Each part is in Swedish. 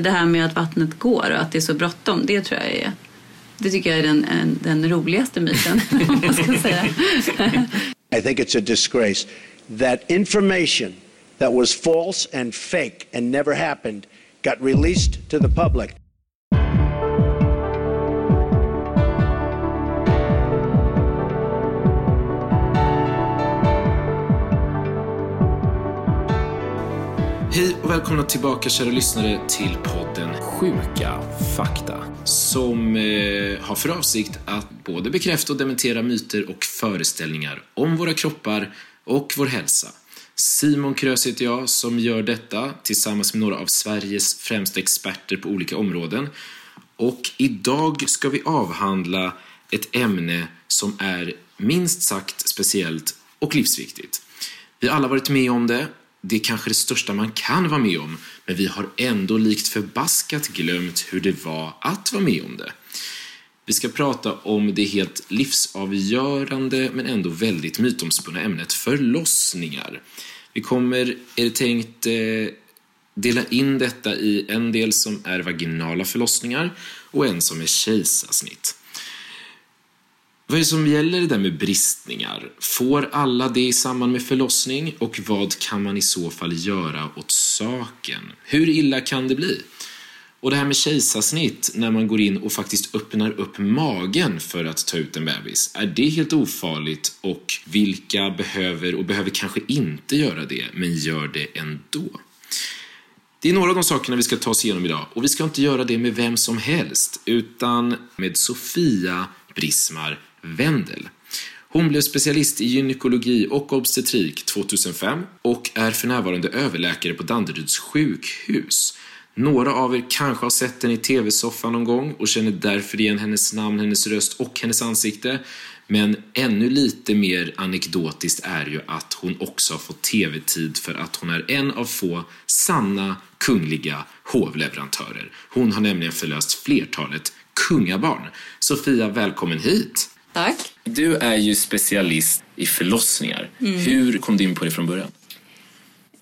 Det här med att vattnet går och att det är så bråttom, det tror jag är det tycker jag är den, den roligaste myten, om man ska säga. I think it's a disgrace that information that was false and fake and never happened got released to the public. Hej och välkomna tillbaka kära lyssnare till podden Sjuka fakta som eh, har för avsikt att både bekräfta och dementera myter och föreställningar om våra kroppar och vår hälsa. Simon Krös heter jag som gör detta tillsammans med några av Sveriges främsta experter på olika områden. Och idag ska vi avhandla ett ämne som är minst sagt speciellt och livsviktigt. Vi har alla varit med om det det är kanske det största man kan vara med om, men vi har ändå likt förbaskat glömt hur det var att vara med om det. Vi ska prata om det helt livsavgörande men ändå väldigt mytomspunna ämnet förlossningar. Vi kommer, är det tänkt, eh, dela in detta i en del som är vaginala förlossningar och en som är kejsarsnitt. Vad är det som gäller det där med bristningar? Får alla det i samband med förlossning? Och vad kan man i så fall göra åt saken? Hur illa kan det bli? Och det här med kejsarsnitt, när man går in och faktiskt öppnar upp magen för att ta ut en bebis, är det helt ofarligt? Och vilka behöver och behöver kanske inte göra det, men gör det ändå? Det är några av de sakerna vi ska ta oss igenom idag och vi ska inte göra det med vem som helst, utan med Sofia Brismar Wendel. Hon blev specialist i gynekologi och obstetrik 2005 och är för närvarande överläkare på Danderyds sjukhus. Några av er kanske har sett henne i tv-soffan någon gång och känner därför igen hennes namn, hennes röst och hennes ansikte. Men ännu lite mer anekdotiskt är ju att hon också har fått tv-tid för att hon är en av få sanna kungliga hovleverantörer. Hon har nämligen förlöst flertalet kungabarn. Sofia, välkommen hit! Tack. Du är ju specialist i förlossningar. Mm. Hur kom du in på det från början?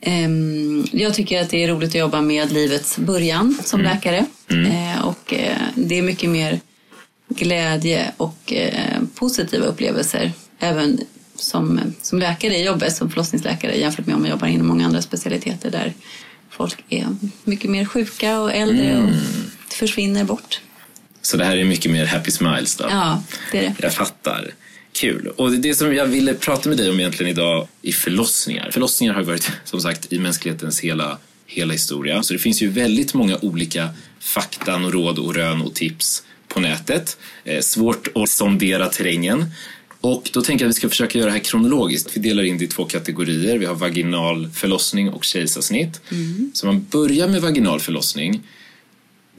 Um, jag tycker att det är roligt att jobba med livets början som mm. läkare. Mm. Uh, och uh, det är mycket mer glädje och uh, positiva upplevelser även som, som läkare i jobbet, som förlossningsläkare jämfört med om man jobbar inom många andra specialiteter där folk är mycket mer sjuka och äldre och mm. försvinner bort. Så det här är mycket mer happy smiles då? Ja, det är det. Jag fattar. Kul. Och det som jag ville prata med dig om egentligen idag är förlossningar. Förlossningar har varit som sagt i mänsklighetens hela, hela historia. Så det finns ju väldigt många olika fakta och råd och rön och tips på nätet. Eh, svårt att sondera terrängen. Och då tänker jag att vi ska försöka göra det här kronologiskt. Vi delar in det i två kategorier. Vi har vaginal förlossning och kejsarsnitt. Mm. Så man börjar med vaginal förlossning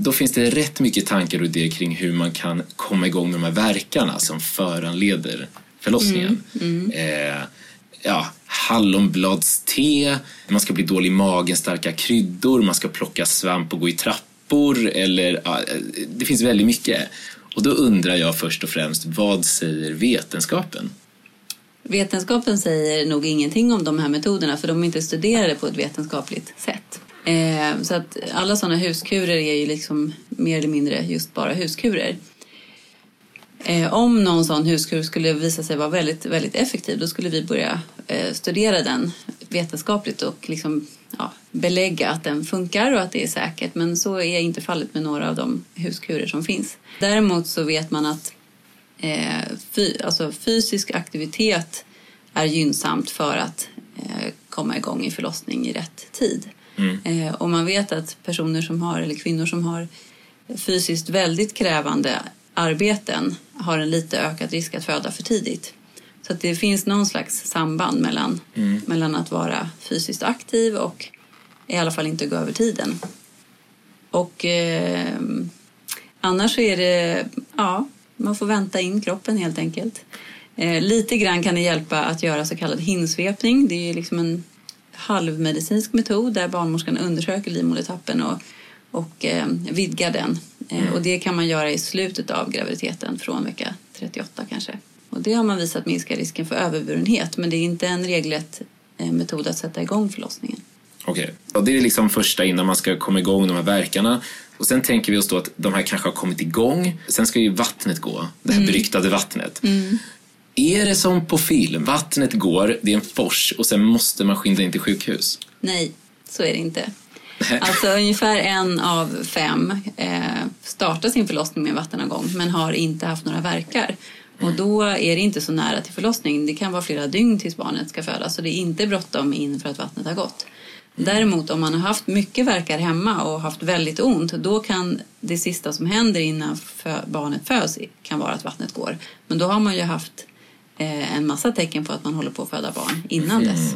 då finns det rätt mycket tankar och idéer kring hur man kan komma igång med de här verkarna som föranleder förlossningen. Mm, mm. Eh, ja, hallonbladste, man ska bli dålig i magen, starka kryddor, man ska plocka svamp och gå i trappor eller ja, det finns väldigt mycket. Och då undrar jag först och främst, vad säger vetenskapen? Vetenskapen säger nog ingenting om de här metoderna för de är inte studerade på ett vetenskapligt sätt. Eh, så att alla sådana huskurer är ju liksom mer eller mindre just bara huskurer. Eh, om någon sån huskur skulle visa sig vara väldigt, väldigt effektiv då skulle vi börja eh, studera den vetenskapligt och liksom, ja, belägga att den funkar och att det är säkert. Men så är inte fallet med några av de huskurer som finns. Däremot så vet man att eh, fy, alltså fysisk aktivitet är gynnsamt för att eh, komma igång i förlossning i rätt tid. Mm. Eh, och man vet att personer som har, eller kvinnor som har fysiskt väldigt krävande arbeten har en lite ökad risk att föda för tidigt. Så att det finns någon slags samband mellan, mm. mellan att vara fysiskt aktiv och i alla fall inte gå över tiden. Och eh, annars så är det, ja, man får vänta in kroppen helt enkelt. Eh, lite grann kan det hjälpa att göra så kallad hinsvepning. Det är liksom en halvmedicinsk metod där barnmorskan undersöker livmodertappen och, och eh, vidgar den. Eh, mm. och det kan man göra i slutet av graviditeten från vecka 38 kanske. Och det har man visat minskar risken för överburenhet men det är inte en regelrätt eh, metod att sätta igång förlossningen. Okej, och det är liksom första innan man ska komma igång de här verkarna. Och sen tänker vi oss då att de här kanske har kommit igång. Sen ska ju vattnet gå, det här beryktade vattnet. Är det som på film? Vattnet går, det är en fors och sen måste man skynda in till sjukhus. Nej, så är det inte. Alltså ungefär en av fem eh, startar sin förlossning med en vattenavgång men har inte haft några verkar. Och då är det inte så nära till förlossning. Det kan vara flera dygn tills barnet ska födas så det är inte bråttom in för att vattnet har gått. Däremot om man har haft mycket verkar hemma och haft väldigt ont då kan det sista som händer innan barnet föds kan vara att vattnet går. Men då har man ju haft en massa tecken på att man håller på att föda barn innan dess.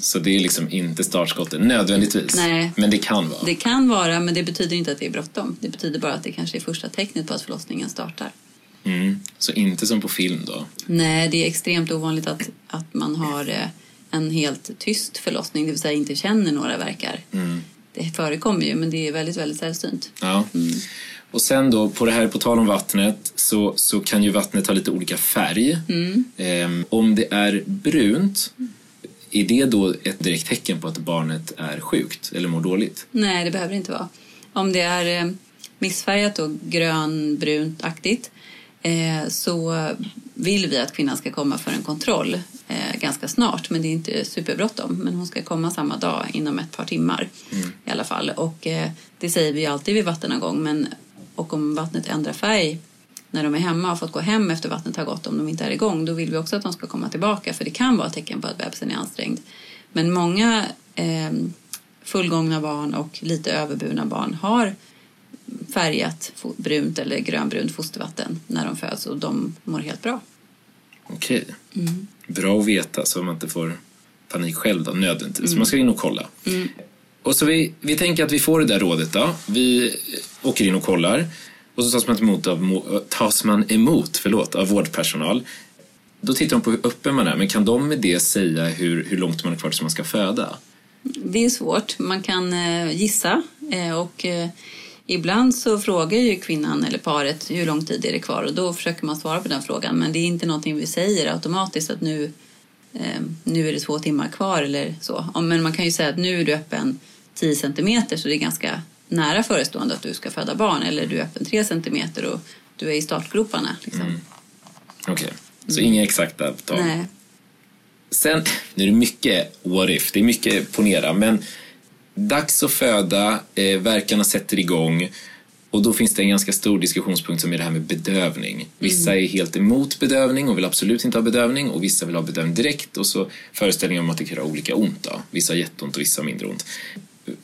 Så det är liksom inte startskottet nödvändigtvis. Nej. Men det kan vara. Det kan vara, men det betyder inte att det är bråttom. Det betyder bara att det kanske är första tecknet på att förlossningen startar. Mm. Så inte som på film då. Nej, det är extremt ovanligt att, att man har eh, en helt tyst förlossning, det vill säga inte känner några verkar. Det förekommer ju, men det är väldigt, väldigt sällsynt. Ja. Och sen då, på det här, på tal om vattnet, så, så kan ju vattnet ha lite olika färg. Ehm, om det är brunt, är det då ett direkt tecken på att barnet är sjukt eller mår dåligt? Nej, det behöver det inte vara. Om det är eh, missfärgat och grönbrunt-aktigt eh, så vill vi att kvinnan ska komma för en kontroll eh, ganska snart. Men det är inte superbråttom. Men hon ska komma samma dag inom ett par timmar i alla fall. Och eh, det säger vi alltid vid vattenavgång. Men, och om vattnet ändrar färg när de är hemma och har fått gå hem efter vattnet har gått om de inte är igång då vill vi också att de ska komma tillbaka för det kan vara ett tecken på att bebisen är ansträngd. Men många eh, fullgångna barn och lite överburna barn har färgat brunt eller grönbrunt fostervatten när de föds och de mår helt bra. Okej. Bra att veta så man inte får panik själv då, nödvändigtvis. Man ska in och kolla. Och så vi, vi tänker att vi får det där rådet då. Vi åker in och kollar. Och så tas man emot av, tas man emot förlåt, av vårdpersonal. Då tittar de på hur öppen man är. Men kan de med det säga hur, hur långt man är kvar tills man ska föda? Det är svårt. Man kan eh, gissa eh, och eh, ibland så frågar ju kvinnan eller paret hur lång tid är det kvar och då försöker man svara på den frågan. Men det är inte någonting vi säger automatiskt att nu, nu är det två timmar kvar eller så. Men man kan ju säga att nu är du öppen 10 centimeter så det är ganska nära förestående att du ska föda barn eller du är öppen 3 centimeter och du är i startgroparna. Liksom. Okej, så inga exakta tal. Nej. Sen, nu är det mycket what if, det är mycket ponera, men dags att föda, eh, verkarna sätter igång och då finns det en ganska stor diskussionspunkt som är det här med bedövning. Vissa är helt emot bedövning och vill absolut inte ha bedövning och vissa vill ha bedövning direkt och så föreställningen om att det kan göra olika ont. Då. Vissa har jätteont och vissa har mindre ont.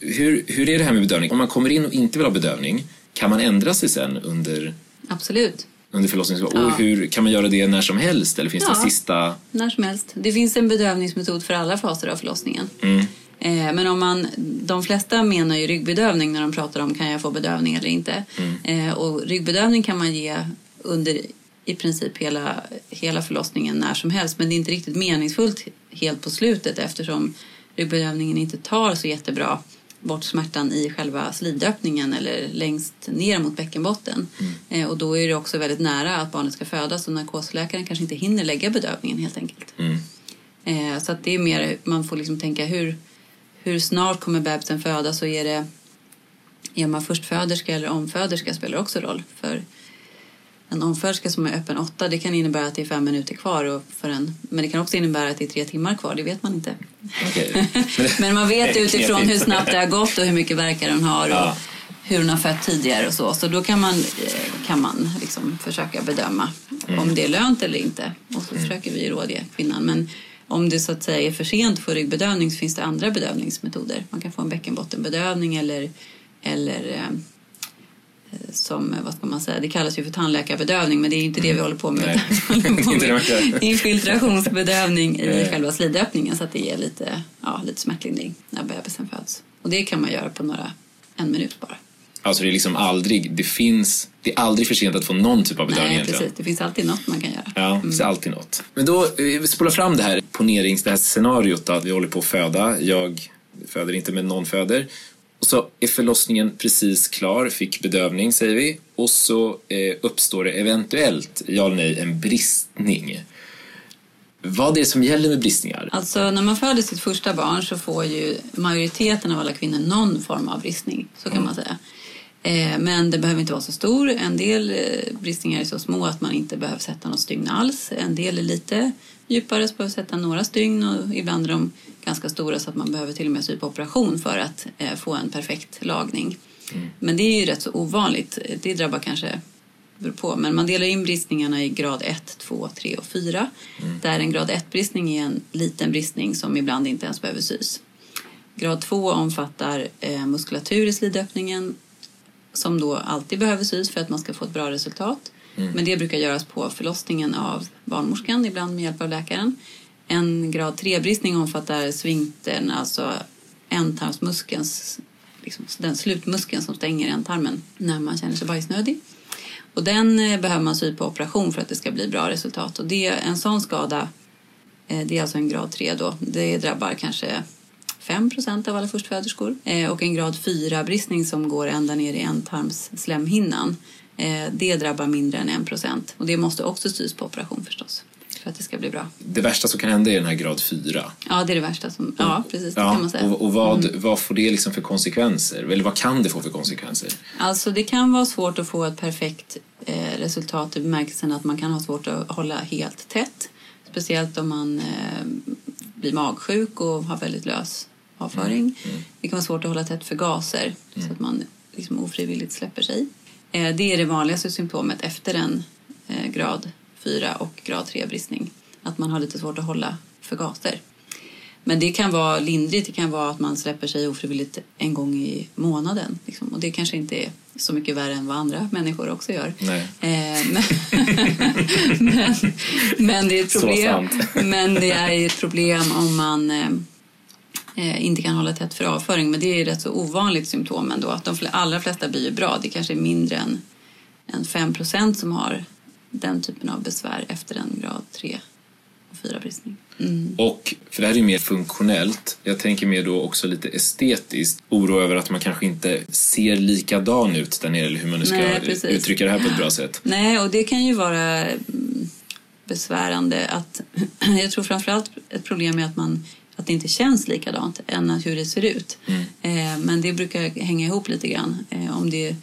Hur, hur är det här med bedövning? Om man kommer in och inte vill ha bedövning, kan man ändra sig sen under, Absolut. under förlossningsgången? Ja. Och hur, kan man göra det när som helst eller finns det Ja. en sista... När som helst. Det finns en bedövningsmetod för alla faser av förlossningen. Eh, Men om man, de flesta menar ju ryggbedövning när de pratar om kan jag få bedövning eller inte. Eh, Och ryggbedövning kan man ge under i princip hela, hela förlossningen när som helst. Men det är inte riktigt meningsfullt helt på slutet eftersom ryggbedövningen inte tar så jättebra bort smärtan i själva slidöppningen eller längst ner mot bäckenbotten. Eh, och då är det också väldigt nära att barnet ska födas och narkosläkaren kanske inte hinner lägga bedövningen helt enkelt. Eh, så att det är mer, man får liksom tänka hur, hur snart kommer bebisen födas och är det är man förstföderska eller omföderska spelar också roll. För en omföderska som är öppen åtta det kan innebära att det är fem minuter kvar och för en, men det kan också innebära att det är tre timmar kvar, det vet man inte. Okej. Men man vet utifrån hur snabbt det har gått och hur mycket verkar den har och Ja. hur hon har fött tidigare och så. Så då kan man, eh, kan man liksom försöka bedöma om det är lönt eller inte. Och så försöker vi rådge kvinnan. Men om det så att säga är för sent för ryggbedövning så finns det andra bedövningsmetoder. Man kan få en bäckenbottenbedövning eller, eller eh, som, vad ska man säga, det kallas ju för tandläkarbedövning men det är inte det vi håller på med. Vi håller på med gör. infiltrationsbedövning i själva slidöppningen så att det ger lite, ja, lite smärtlindring när bebisen föds. Och det kan man göra på några, en minut bara. Alltså det är liksom aldrig, det finns, det är aldrig för sent att få någon typ av bedövning Nej, egentligen. precis. Det finns alltid något man kan göra. Ja, det finns alltid något. Men då, eh, vi spolar fram det här ponerings, det här scenariot att vi håller på att föda. Jag föder inte, men någon föder. Och så är förlossningen precis klar, fick bedövning säger vi. Och så eh, uppstår det eventuellt, ja eller nej, en bristning. vad det är som gäller med bristningar? Alltså när man föder sitt första barn så får ju majoriteten av alla kvinnor någon form av bristning. Så kan man säga. Eh, Men det behöver inte vara så stor. En del eh, bristningar är så små att man inte behöver sätta något stygn alls. En del är lite djupare så behöver sätta några stygn och ibland är de ganska stora så att man behöver till och med sy på operation för att eh, få en perfekt lagning. Men det är ju rätt så ovanligt. Det drabbar kanske på. Men man delar in bristningarna i grad 1, 2, 3 och 4. Där en grad 1-bristning är en liten bristning som ibland inte ens behöver sys. Grad 2 omfattar muskulatur i slidöppningen som då alltid behöver sys för att man ska få ett bra resultat. Men det brukar göras på förlossningen av barnmorskan, ibland med hjälp av läkaren. En grad 3-bristning omfattar svinktern, alltså ändtarmsmuskelns, liksom, den slutmuskeln som stänger ändtarmen när man känner sig bajsnödig. Och den eh, behöver man sy på operation för att det ska bli bra resultat. Och det, en sån skada, eh, det är alltså en grad 3 då, det drabbar kanske 5% av alla förstföderskor. Eh, och en grad 4-bristning som går ända ner i ändtarmsslemhinnan, eh, det drabbar mindre än 1% Och det måste också sys på operation förstås, för att det ska bli bra. Det värsta som kan hända är den här grad 4. Ja, det är det värsta som... Ja, precis, det kan Ja, man säga. Mm. och, och vad, vad får det liksom för konsekvenser? Eller vad kan det få för konsekvenser? Alltså det kan vara svårt att få ett perfekt eh, resultat i bemärkelsen att man kan ha svårt att hålla helt tätt. Speciellt om man eh, blir magsjuk och har väldigt lös avföring. Det kan vara svårt att hålla tätt för gaser så att man liksom ofrivilligt släpper sig. Eh, det är det vanligaste symptomet efter en eh, grad 4 och grad 3-bristning. Att man har lite svårt att hålla för gaser. Men det kan vara lindrigt. Det kan vara att man släpper sig ofrivilligt en gång i månaden. Liksom. Och det kanske inte är så mycket värre än vad andra människor också gör. Nej. Eh, men, men, men det är ett problem. Men det är ett problem om man eh, inte kan hålla tätt för avföring. Men det är ju rätt så ovanligt symptom ändå. Att de allra flesta blir ju bra. Det kanske är mindre än, än 5% som har den typen av besvär efter en grad 3 och 4-bristning. Mm. Och, för det här är mer funktionellt, jag tänker mer då också lite estetiskt, oro över att man kanske inte ser likadan ut där nere, eller hur man nu ska Nej, uttrycka det här på ett bra sätt. Nej, och det kan ju vara mm, besvärande att jag tror framförallt ett problem är att man att det inte känns likadant än hur det ser ut. Eh, men det brukar hänga ihop lite grann. Eh, om, det,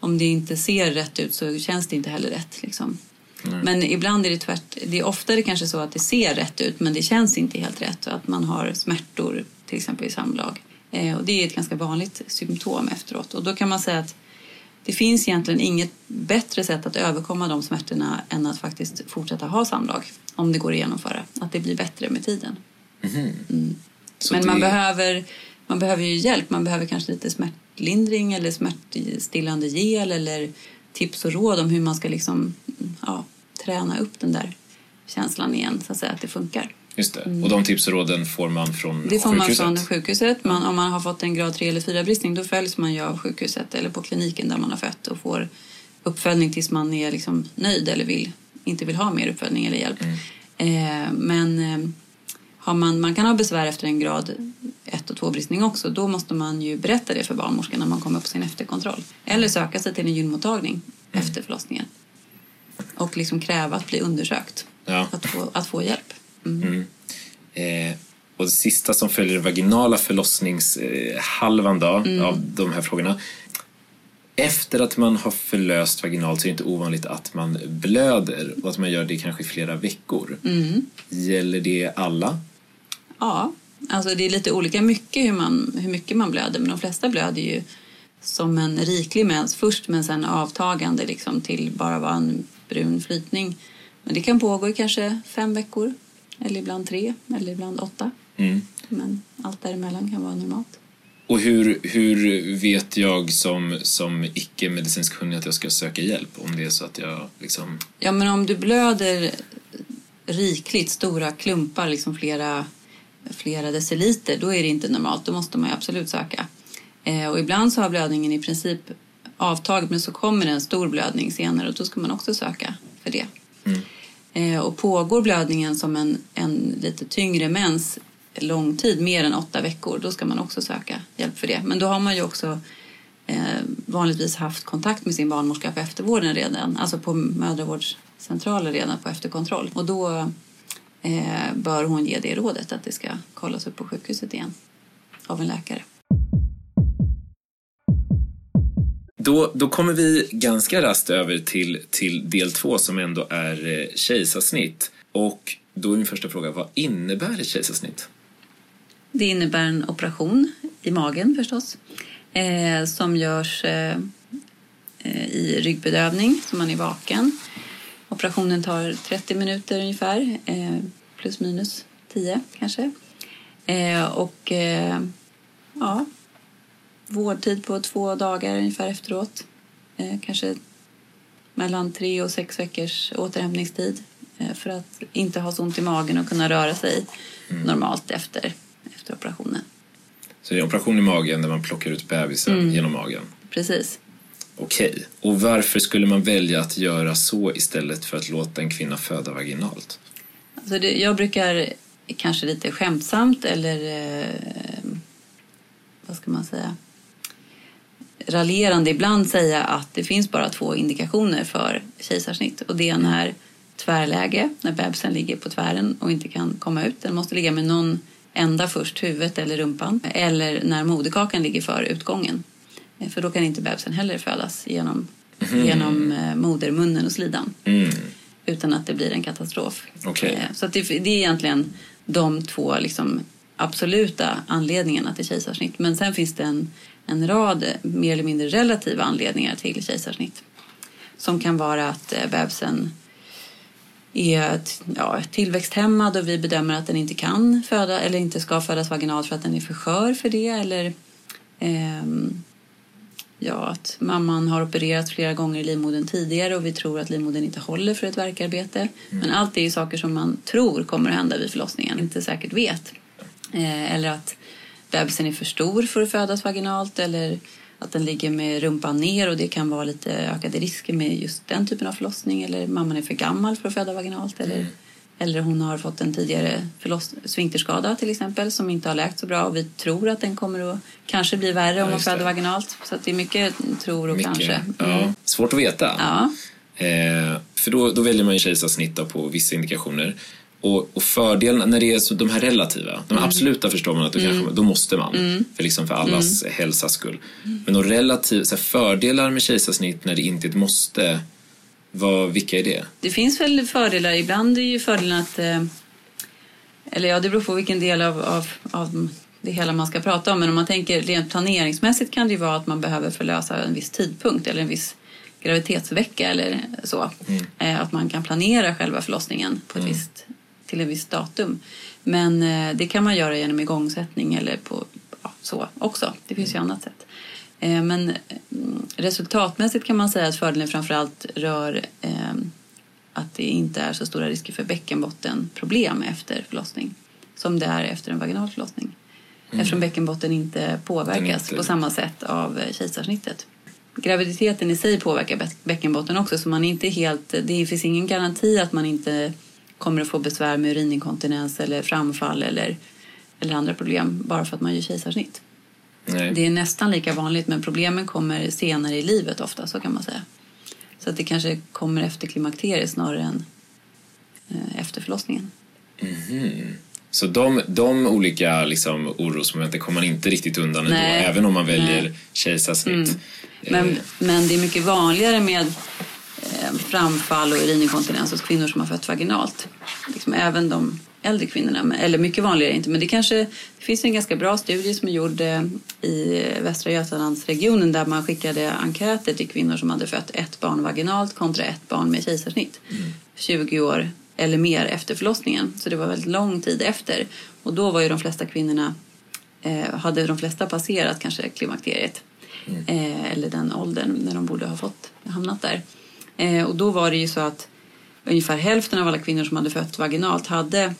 om det inte ser rätt ut så känns det inte heller rätt. Liksom. Men ibland är det tvärt. Det är oftare kanske så att det ser rätt ut men det känns inte helt rätt. Och att man har smärtor till exempel i samlag. Eh, och det är ett ganska vanligt symptom efteråt. Och då kan man säga att det finns egentligen inget bättre sätt att överkomma de smärtorna än att faktiskt fortsätta ha samlag. Om det går att genomföra. Att det blir bättre med tiden. Så Men det, man, behöver, man behöver ju hjälp. Man behöver kanske lite smärtlindring eller smärtstillande gel eller tips och råd om hur man ska liksom, ja, träna upp den där känslan igen så att säga att det funkar. Just det. Och de tips och råden får man från Mm. Det får man från sjukhuset. Man, om man har fått en grad 3 eller 4 bristning då följs man ju av sjukhuset eller på kliniken där man har fött och får uppföljning tills man är liksom nöjd eller vill, inte vill ha mer uppföljning eller hjälp. Eh, men eh, har man, man kan ha besvär efter en grad 1 och 2 bristning också. Då måste man ju berätta det för barnmorskan när man kommer på sin efterkontroll. Eller söka sig till en gynmottagning efter förlossningen. Och liksom kräva att bli undersökt. Ja. Att, få, att få hjälp. Mm. Eh, och det sista som följer vaginala förlossningshalvan då, Mm. av de här frågorna. Efter att man har förlöst vaginalt så är det inte ovanligt att man blöder och att man gör det kanske i flera veckor. Mm. Gäller det alla? Ja, alltså det är lite olika mycket hur, man, hur mycket man blöder. Men de flesta blöder ju som en riklig mens först men sen avtagande liksom till bara vara en brun flytning. Men det kan pågå i kanske fem veckor. Eller ibland tre, eller ibland åtta. Mm. Men allt däremellan kan vara normalt. Och hur, hur vet jag som, som icke-medicinskt kunnig att jag ska söka hjälp om det är så att jag liksom... Ja, men om du blöder rikligt stora klumpar, liksom flera, flera deciliter, då är det inte normalt. Då måste man ju absolut söka. Eh, och ibland så har blödningen i princip avtagit, men så kommer det en stor blödning senare och då ska man också söka för det. Eh, och pågår blödningen som en, en lite tyngre mens lång tid, mer än åtta veckor, då ska man också söka hjälp för det. Men då har man ju också eh, vanligtvis haft kontakt med sin barnmorska på eftervården redan, alltså på mödravårdscentralen redan på efterkontroll. Och då eh, bör hon ge det rådet att det ska kollas upp på sjukhuset igen av en läkare. Då, då kommer vi ganska rast över till, till del två som ändå är eh, kejsarsnitt. Och då är min första fråga, vad innebär ett kejsarsnitt? Det innebär en operation i magen förstås eh, som görs eh, eh i ryggbedövning, så man är vaken. Operationen tar 30 minuter ungefär, eh, plus minus 10 kanske. Eh, och ja, vårdtid på två dagar ungefär efteråt. Eh, kanske mellan tre och sex veckors återhämtningstid eh, för att inte ha så ont i magen och kunna röra sig mm. normalt efter, efter operationen. Så det är operation i magen där man plockar ut bebisen mm. genom magen? Precis. Okej. Och varför skulle man välja att göra så istället för att låta en kvinna föda vaginalt? Alltså det, jag brukar kanske lite skämtsamt eller eh, vad ska man säga raljerande ibland säga att det finns bara två indikationer för kejsarsnitt och det ena är tvärläge när bebisen ligger på tvären och inte kan komma ut. Den måste ligga med någon ända först, huvudet eller rumpan eller när moderkakan ligger för utgången. Eh, för då kan inte bebisen heller födas genom, mm. genom eh, modermunnen och slidan. Mm. Utan att det blir en katastrof. Okay. Eh, så det, det, är egentligen de två liksom, absoluta anledningarna till kejsarsnitt. Men sen finns det en en rad mer eller mindre relativa anledningar till kejsarsnitt. Som kan vara att bebisen är ja, tillväxthämmad och vi bedömer att den inte kan föda eller inte ska födas vaginalt för att den är för skör för det. Eller eh, ja, att mamman har opererat flera gånger i livmodern tidigare och vi tror att livmodern inte håller för ett verkarbete. Mm. Men allt är ju saker som man tror kommer att hända vid förlossningen, inte säkert vet. Eh, eller att bebisen är för stor för att födas vaginalt eller att den ligger med rumpan ner och det kan vara lite ökade risker med just den typen av förlossning eller mamman är för gammal för att föda vaginalt eller, mm. Eller hon har fått en tidigare sfinkterskada till exempel som inte har läkt så bra och vi tror att den kommer att kanske bli värre om man föder vaginalt. Så det är mycket tror och mycket, kanske. Mm. Ja. Svårt att veta. Ja. Eh, för då, då väljer man ju kejsarsnitt på vissa indikationer. Och, och fördelen, när det är så, de här relativa, de mm. absoluta förstår man att då, kanske, mm. då måste man. Mm. För, liksom för allas mm. hälsas skull. Men de relativa, så här, fördelar med kejsarsnitt när det inte är ett måste, vad, vilka är det? Det finns väl fördelar. Ibland är ju fördelen att, eh, eller ja det beror på vilken del av, av, av det hela man ska prata om. Men om man tänker rent planeringsmässigt kan det ju vara att man behöver förlösa en viss tidpunkt eller en viss graviditetsvecka eller så. Mm. Eh, att man kan planera själva förlossningen på ett mm. visst till ett visst datum. Men eh, det kan man göra genom igångsättning eller på ja, så också. Det finns ju annat sätt. Men mm, resultatmässigt kan man säga att fördelen framförallt rör eh, att det inte är så stora risker för bäckenbottenproblem efter förlossning som det är efter en vaginal förlossning. Mm. Eftersom bäckenbotten inte påverkas inte... på samma sätt av kejsarsnittet. Graviditeten i sig påverkar bäckenbotten också så man inte helt, det finns ingen garanti att man inte kommer att få besvär med urininkontinens eller framfall eller, eller andra problem bara för att man gör kejsarsnitt. Nej. Det är nästan lika vanligt men problemen kommer senare i livet ofta så kan man säga. Så att det kanske kommer efter klimakteriet snarare än eh, efter förlossningen. Mm. Så de, de olika liksom, orosmomenten kommer man inte riktigt undan Nej. även om man väljer kejsarsnitt? Mm. Men, men det är mycket vanligare med Eh, framfall och urininkontinens hos kvinnor som har fött vaginalt. Liksom även de äldre kvinnorna, eller mycket vanligare inte, men det kanske det finns en ganska bra studie som är gjord eh, i Västra Götalandsregionen där man skickade enkäter till kvinnor som hade fött ett barn vaginalt kontra ett barn med kejsarsnitt. Mm. 20 år eller mer efter förlossningen, så det var väldigt lång tid efter. Och då var ju de flesta kvinnorna, eh, hade de flesta passerat kanske klimakteriet. Mm. Eh, eller den åldern när de borde ha fått hamnat där. Eh, och då var det ju så att ungefär hälften av alla kvinnor som hade fött vaginalt hade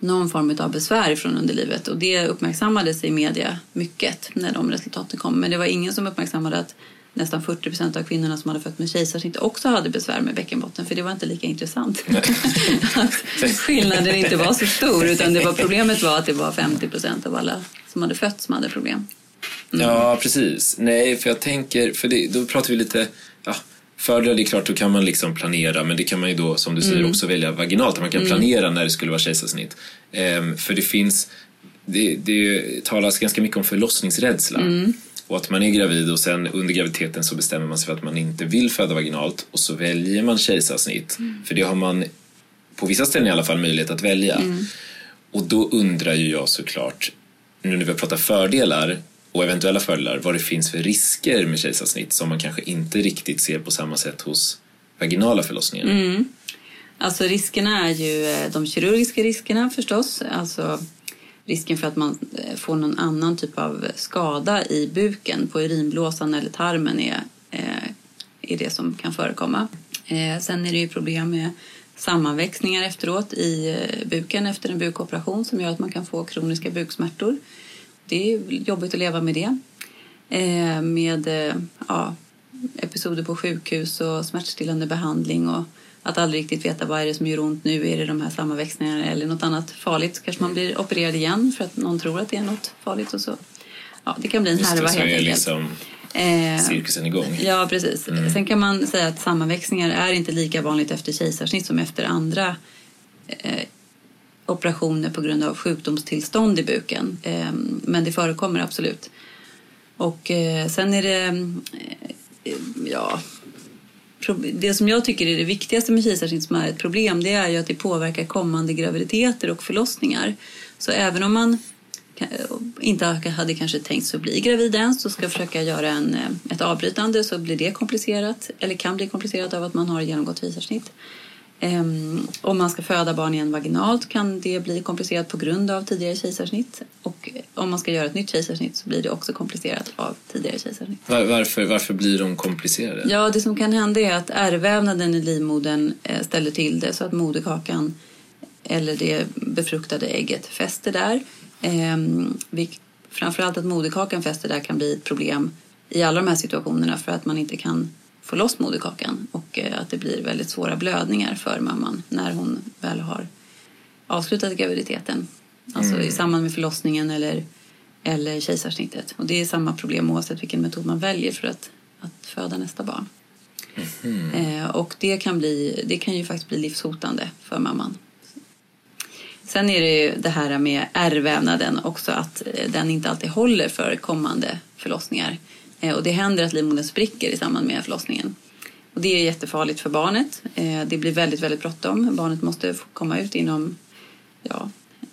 någon form av besvär från underlivet och det uppmärksammades i media mycket när de resultaten kom. Men det var ingen som uppmärksammade att nästan 40 procent av kvinnorna som hade fött med kejsarsnitt också hade besvär med bäckenbotten för det var inte lika intressant. att skillnaden inte var så stor utan det var problemet var att det var 50 procent av alla som hade fött som hade problem. Mm. Ja, precis. Nej, för jag tänker, för det, då pratar vi lite, ja, Fördelar, det är klart, då kan man liksom planera, men det kan man ju då, som du säger, också välja vaginalt. Man kan planera när det skulle vara kejsarsnitt. Ehm, för det finns, det, det talas ganska mycket om förlossningsrädsla. Och att man är gravid och sen under graviditeten så bestämmer man sig för att man inte vill föda vaginalt och så väljer man kejsarsnitt. För det har man på vissa ställen i alla fall möjlighet att välja. Och då undrar ju jag såklart, nu när vi pratar fördelar och eventuella fördelar, vad det finns för risker med kejsarsnitt som man kanske inte riktigt ser på samma sätt hos vaginala förlossningar. Mm. Alltså riskerna är ju eh, de kirurgiska riskerna förstås. Alltså risken för att man eh, får någon annan typ av skada i buken på urinblåsan eller tarmen är, eh, är det som kan förekomma. Sen är det ju problem med sammanväxningar efteråt i buken efter en bukoperation som gör att man kan få kroniska buksmärtor. Det är jobbigt att leva med det. Eh, med eh, ja, episoder på sjukhus och smärtstillande behandling och att aldrig riktigt veta vad är det som gör ont nu. Är det de här sammanväxningarna eller något annat farligt? Kanske man blir opererad igen för att någon tror att det är något farligt och så. Ja, det kan bli en Just härva det, helt enkelt. liksom Eh, cirkusen igång. Ja, precis. Sen kan man säga att sammanväxningar är inte lika vanligt efter kejsarsnitt som efter andra eh, operationer på grund av sjukdomstillstånd i buken. Ehm, men det förekommer absolut. Och eh, sen är det... Eh, ja, det som jag tycker är det viktigaste med kejsarsnitt som är ett problem det är ju att det påverkar kommande graviditeter och förlossningar. Så även om man inte hade kanske tänkt sig att bli gravid ens och ska försöka göra en, eh, ett avbrytande så blir det komplicerat eller kan bli komplicerat av att man har genomgått kejsarsnitt. Ehm, om man ska föda barn igen vaginalt kan det bli komplicerat på grund av tidigare kejsarsnitt. Och om man ska göra ett nytt kejsarsnitt så blir det också komplicerat av tidigare kejsarsnitt. Var, varför, varför blir de komplicerade? Ja, det som kan hända är att ärrvävnaden i livmodern eh, ställer till det så att moderkakan eller det befruktade ägget fäster där. Vilk- framförallt att moderkakan fäster där kan bli ett problem i alla de här situationerna för att man inte kan få loss moderkakan och eh, att det blir väldigt svåra blödningar för mamman när hon väl har avslutat graviditeten. Alltså i samband med förlossningen eller, eller kejsarsnittet. Och det är samma problem oavsett vilken metod man väljer för att, att föda nästa barn. Eh, och det kan, bli, det kan ju faktiskt bli livshotande för mamman. Sen är det ju det här med ärrvävnaden också att eh, den inte alltid håller för kommande förlossningar. Eh, och det händer att livmodern spricker i samband med förlossningen. Och det är jättefarligt för barnet. Eh, det blir väldigt, väldigt bråttom. Barnet måste komma ut inom, ja,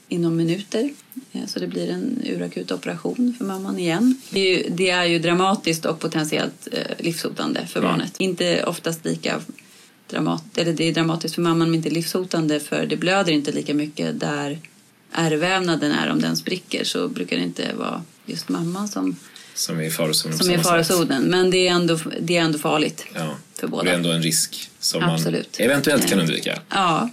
inom minuter. Eh, Så det blir en urakut operation för mamman igen. Det är ju, det är ju dramatiskt och potentiellt livshotande för barnet. Inte oftast lika dramat, eller det är dramatiskt för mamman men inte livshotande för det blöder inte lika mycket där ärrvävnaden är. Om den spricker så brukar det inte vara just mamman som, Som är i farozonen som är farozonen. Men det är ändå, det är ändå farligt Ja. för Det båda. är ändå en risk som Absolut. man eventuellt kan Eh. undvika. Ja,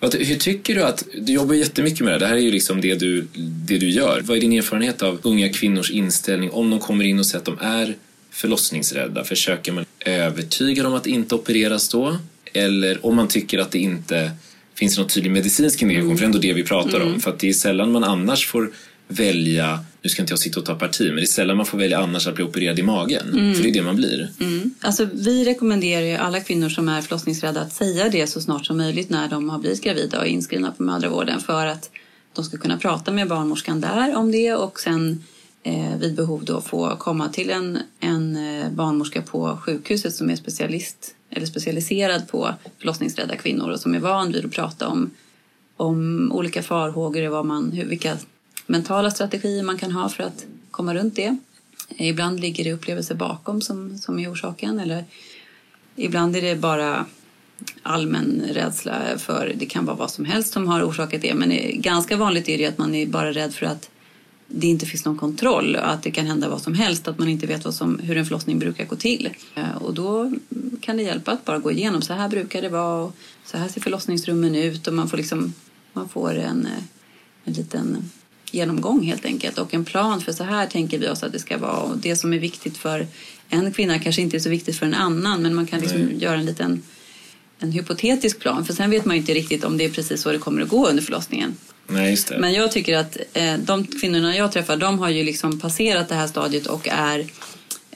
Hur tycker du att, du jobbar jättemycket med det, det här är ju liksom det du, det du gör. Vad är din erfarenhet av unga kvinnors inställning om de kommer in och säger att de är förlossningsrädda? Försöker man övertyga dem att inte opereras då? Eller om man tycker att det inte finns någon tydlig medicinsk indikation, för det är ändå det vi pratar om. För att det är sällan man annars får välja, nu ska inte jag sitta och ta parti, men det är sällan man får välja annars att bli opererad i magen. För det är det man blir. Mm. Alltså, vi rekommenderar ju alla kvinnor som är förlossningsrädda att säga det så snart som möjligt när de har blivit gravida och är inskrivna på mödravården för att de ska kunna prata med barnmorskan där om det och sen eh, vid behov då få komma till en, en eh, barnmorska på sjukhuset som är specialist eller specialiserad på förlossningsrädda kvinnor och som är van vid att prata om, om olika farhågor och vad man, hur, vilka mentala strategier man kan ha för att komma runt det. Ibland ligger det upplevelser bakom som, som är orsaken eller ibland är det bara allmän rädsla för det kan vara vad som helst som har orsakat det men ganska vanligt är det att man är bara rädd för att det inte finns någon kontroll och att det kan hända vad som helst att man inte vet vad som, hur en förlossning brukar gå till. Eh, och då kan det hjälpa att bara gå igenom så här brukar det vara och så här ser förlossningsrummen ut och man får liksom man får en, eh, en liten genomgång helt enkelt och en plan för så här tänker vi oss att det ska vara och det som är viktigt för en kvinna kanske inte är så viktigt för en annan men man kan liksom Nej. göra en liten en hypotetisk plan för sen vet man ju inte riktigt om det är precis så det kommer att gå under förlossningen. Nej. Men jag tycker att eh, de kvinnorna jag träffar de har ju liksom passerat det här stadiet och är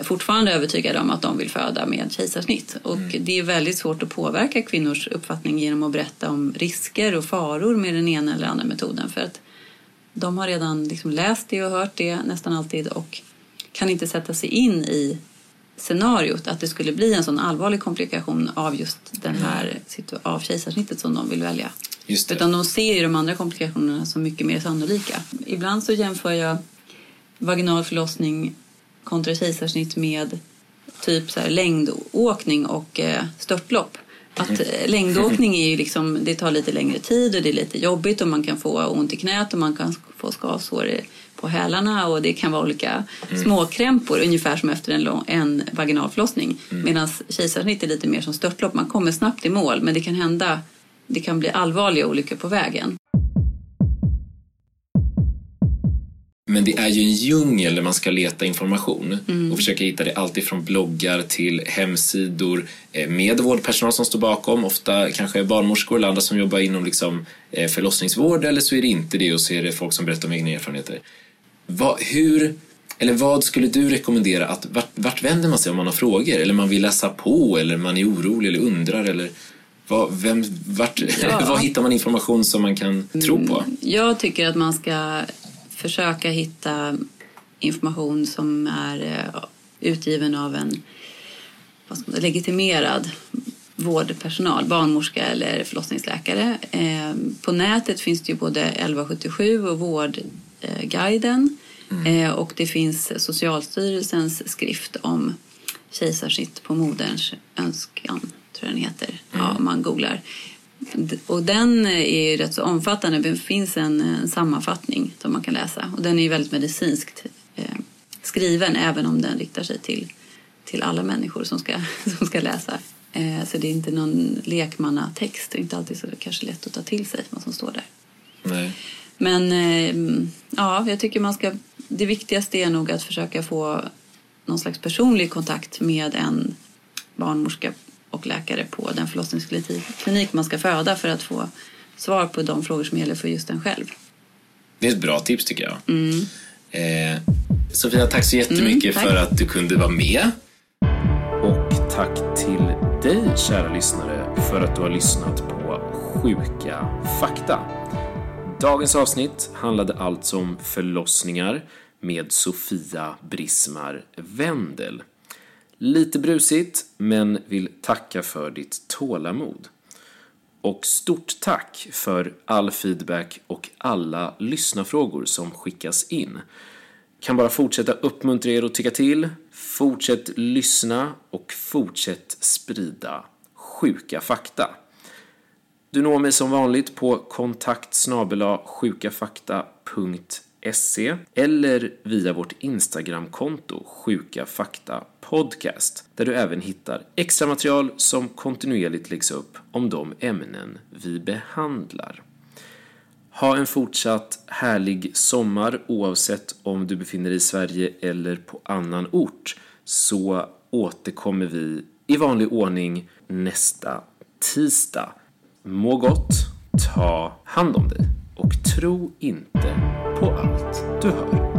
fortfarande övertygade om att de vill föda med kejsarsnitt. Och Mm. det är väldigt svårt att påverka kvinnors uppfattning genom att berätta om risker och faror med den ena eller andra metoden. För att de har redan liksom läst det och hört det nästan alltid och kan inte sätta sig in i scenariot att det skulle bli en sån allvarlig komplikation av just den här situ- av kejsarsnittet som de vill välja. Just det. Utan de ser ju de andra komplikationerna som mycket mer sannolika. Ibland så jämför jag vaginal förlossning kontra kejsarsnitt med typ så här längdåkning och eh, störtlopp. Att eh, längdåkning är ju liksom, det tar lite längre tid och det är lite jobbigt och man kan få ont i knät och man kan få skavsår på hälarna och det kan vara olika småkrämpor ungefär som efter en, lång, en vaginal förlossning. Medan kejsarsnitt är lite mer som störtlopp, man kommer snabbt i mål men det kan hända, det kan bli allvarliga olyckor på vägen. Men det är ju en djungel där man ska leta information Mm. och försöka hitta det alltifrån bloggar till hemsidor eh, med vårdpersonal som står bakom, ofta kanske barnmorskor eller andra som jobbar inom liksom eh, förlossningsvård eller så är det inte det och så är det folk som berättar om egna erfarenheter. Vad, hur, eller vad skulle du rekommendera att vart, vart vänder man sig om man har frågor eller man vill läsa på eller man är orolig eller undrar eller vad, vem, vart, Ja. vad hittar man information som man kan tro på? Jag tycker att man ska försöka hitta information som är eh, utgiven av en säga, legitimerad vårdpersonal, barnmorska eller förlossningsläkare. Eh, På nätet finns det ju både 1177 och Vårdguiden Eh, och det finns Socialstyrelsens skrift om kejsarsnitt på moderns önskan, tror jag den heter, ja, om man googlar. Och den är ju rätt så omfattande. Det finns en, en sammanfattning som man kan läsa. Och den är ju väldigt medicinskt eh, skriven även om den riktar sig till, till alla människor som ska, som ska läsa. Eh, så det är inte någon lekmannatext. Det är inte alltid så kanske lätt att ta till sig vad som står där. Nej. Men eh, ja, jag tycker man ska... Det viktigaste är nog att försöka få någon slags personlig kontakt med en barnmorska och läkare på den förlossningsklinik man ska föda för att få svar på de frågor som gäller för just en själv. Det är ett bra tips tycker jag. Mm. Eh, Sofia, tack så jättemycket Mm, tack. för att du kunde vara med. Och tack till dig, kära lyssnare, för att du har lyssnat på Sjuka fakta. Dagens avsnitt handlade alltså om förlossningar med Sofia Brismar Wendel. Lite brusigt, men vill tacka för ditt tålamod. Och stort tack för all feedback och alla lyssnarfrågor som skickas in. Kan bara fortsätta uppmuntra er att tycka till. Fortsätt lyssna och fortsätt sprida sjuka fakta. Du når mig som vanligt på kontakt sjukafakta.se eller via vårt Instagramkonto Sjuka Fakta Podcast där du även hittar extra material som kontinuerligt läggs upp om de ämnen vi behandlar. Ha en fortsatt härlig sommar oavsett om du befinner dig i Sverige eller på annan ort så återkommer vi i vanlig ordning nästa tisdag. Må gott, ta hand om dig tro inte på allt du hör.